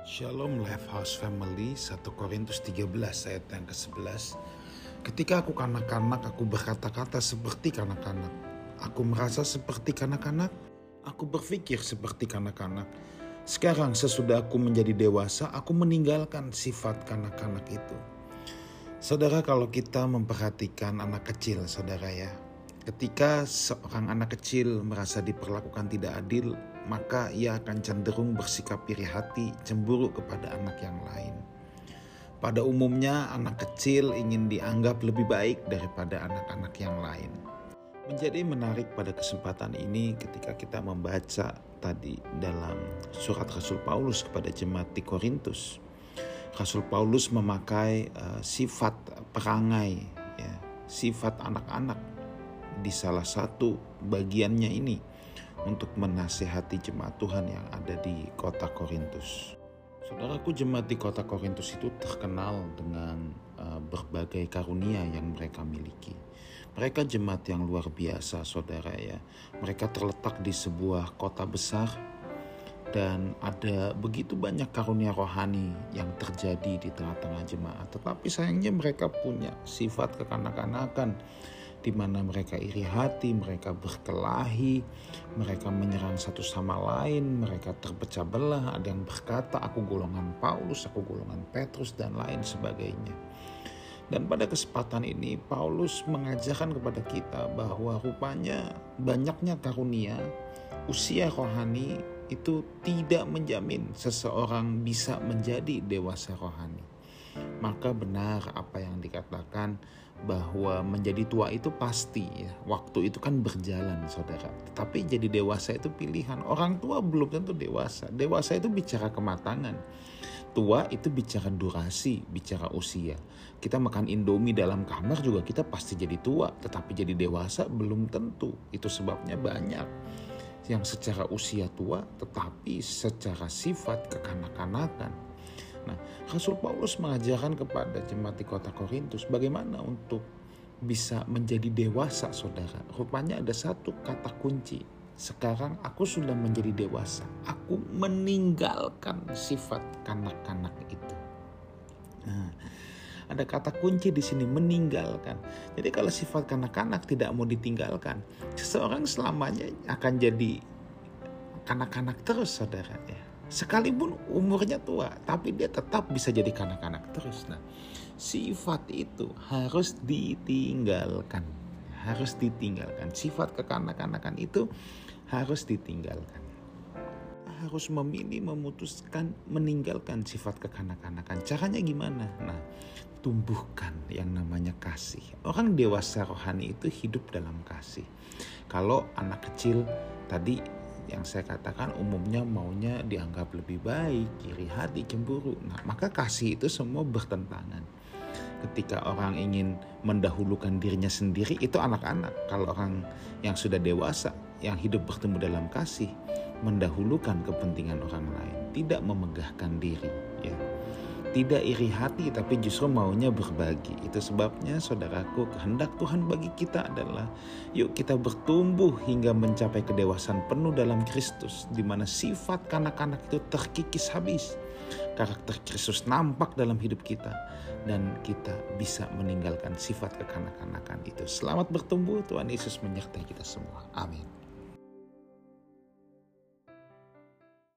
Shalom Life House Family 1 Korintus 13 ayat yang ke-11 Ketika aku kanak-kanak aku berkata-kata seperti kanak-kanak. Aku merasa seperti kanak-kanak Aku berpikir seperti kanak-kanak. Sekarang sesudah aku menjadi dewasa aku meninggalkan sifat kanak-kanak itu. Saudara kalau kita memperhatikan anak kecil saudara ya Ketika seorang anak kecil merasa diperlakukan tidak adil, maka ia akan cenderung bersikap iri hati, cemburu kepada anak yang lain. Pada umumnya, anak kecil ingin dianggap lebih baik daripada anak-anak yang lain. Menjadi menarik pada kesempatan ini ketika kita membaca tadi dalam surat Rasul Paulus kepada jemaat di Korintus. Rasul Paulus memakai uh, sifat perangai, ya, sifat anak-anak di salah satu bagiannya ini untuk menasehati jemaat Tuhan yang ada di kota Korintus. Saudaraku jemaat di kota Korintus itu terkenal dengan uh, berbagai karunia yang mereka miliki. Mereka jemaat yang luar biasa saudara ya. Mereka terletak di sebuah kota besar dan ada begitu banyak karunia rohani yang terjadi di tengah-tengah jemaat. Tetapi sayangnya mereka punya sifat kekanak-kanakan di mana mereka iri hati, mereka berkelahi, mereka menyerang satu sama lain, mereka terpecah belah, ada yang berkata aku golongan Paulus, aku golongan Petrus dan lain sebagainya. Dan pada kesempatan ini Paulus mengajarkan kepada kita bahwa rupanya banyaknya karunia, usia rohani itu tidak menjamin seseorang bisa menjadi dewasa rohani. Maka benar apa yang dikatakan bahwa menjadi tua itu pasti ya. Waktu itu kan berjalan saudara. Tapi jadi dewasa itu pilihan. Orang tua belum tentu dewasa. Dewasa itu bicara kematangan. Tua itu bicara durasi, bicara usia. Kita makan indomie dalam kamar juga kita pasti jadi tua. Tetapi jadi dewasa belum tentu. Itu sebabnya banyak yang secara usia tua tetapi secara sifat kekanak-kanakan Nah, Rasul Paulus mengajarkan kepada jemaat di kota Korintus bagaimana untuk bisa menjadi dewasa saudara. Rupanya ada satu kata kunci. Sekarang aku sudah menjadi dewasa. Aku meninggalkan sifat kanak-kanak itu. Nah, ada kata kunci di sini meninggalkan. Jadi kalau sifat kanak-kanak tidak mau ditinggalkan, seseorang selamanya akan jadi kanak-kanak terus saudara ya sekalipun umurnya tua tapi dia tetap bisa jadi kanak-kanak terus. Nah sifat itu harus ditinggalkan. Harus ditinggalkan. Sifat kekanak-kanakan itu harus ditinggalkan. Harus memilih memutuskan meninggalkan sifat kekanak-kanakan. Caranya gimana? Nah tumbuhkan yang namanya kasih. Orang dewasa rohani itu hidup dalam kasih. Kalau anak kecil tadi yang saya katakan umumnya maunya dianggap lebih baik, kiri hati, cemburu. Nah, maka kasih itu semua bertentangan. Ketika orang ingin mendahulukan dirinya sendiri, itu anak-anak. Kalau orang yang sudah dewasa, yang hidup bertemu dalam kasih, mendahulukan kepentingan orang lain, tidak memegahkan diri. Ya tidak iri hati tapi justru maunya berbagi. Itu sebabnya saudaraku kehendak Tuhan bagi kita adalah yuk kita bertumbuh hingga mencapai kedewasaan penuh dalam Kristus di mana sifat kanak-kanak itu terkikis habis. Karakter Kristus nampak dalam hidup kita dan kita bisa meninggalkan sifat kekanak-kanakan itu. Selamat bertumbuh Tuhan Yesus menyertai kita semua. Amin.